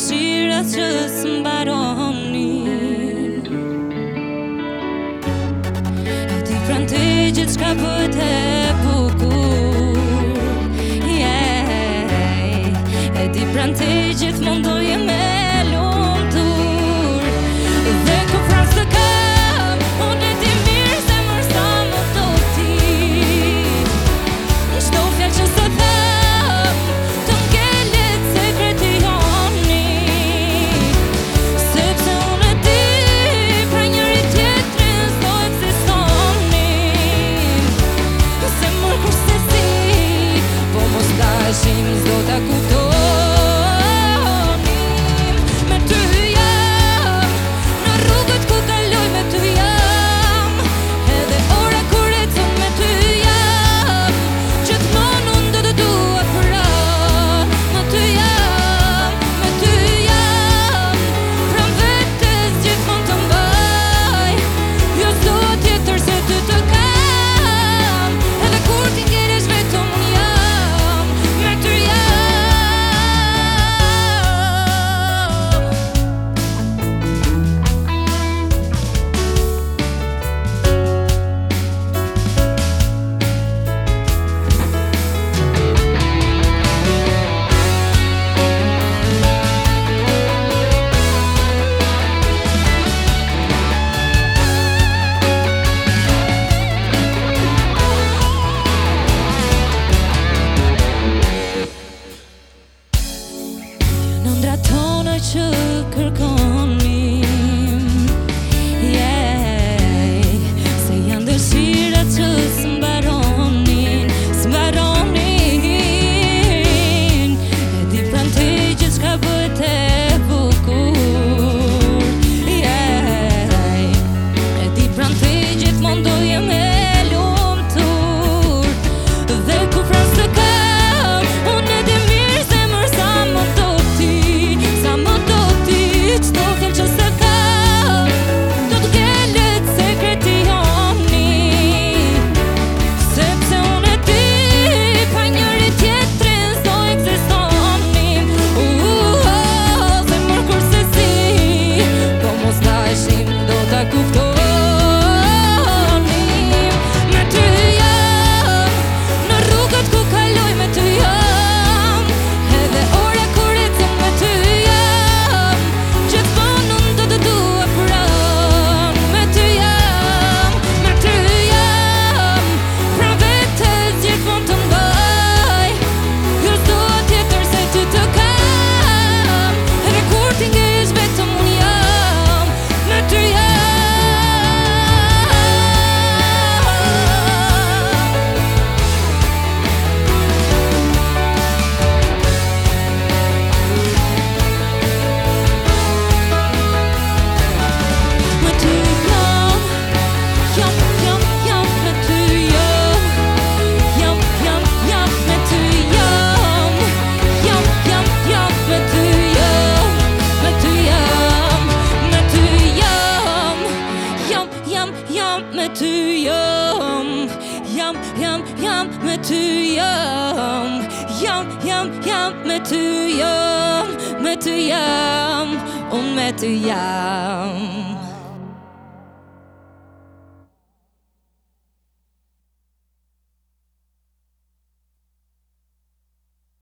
dëshira që së mbaroni E ti pranë të gjithë shka pëtë po e bukur yeah. E ti pranë të gjithë mundoj e me 心臓タク me too young. Young, young, young, me too young. Me too young,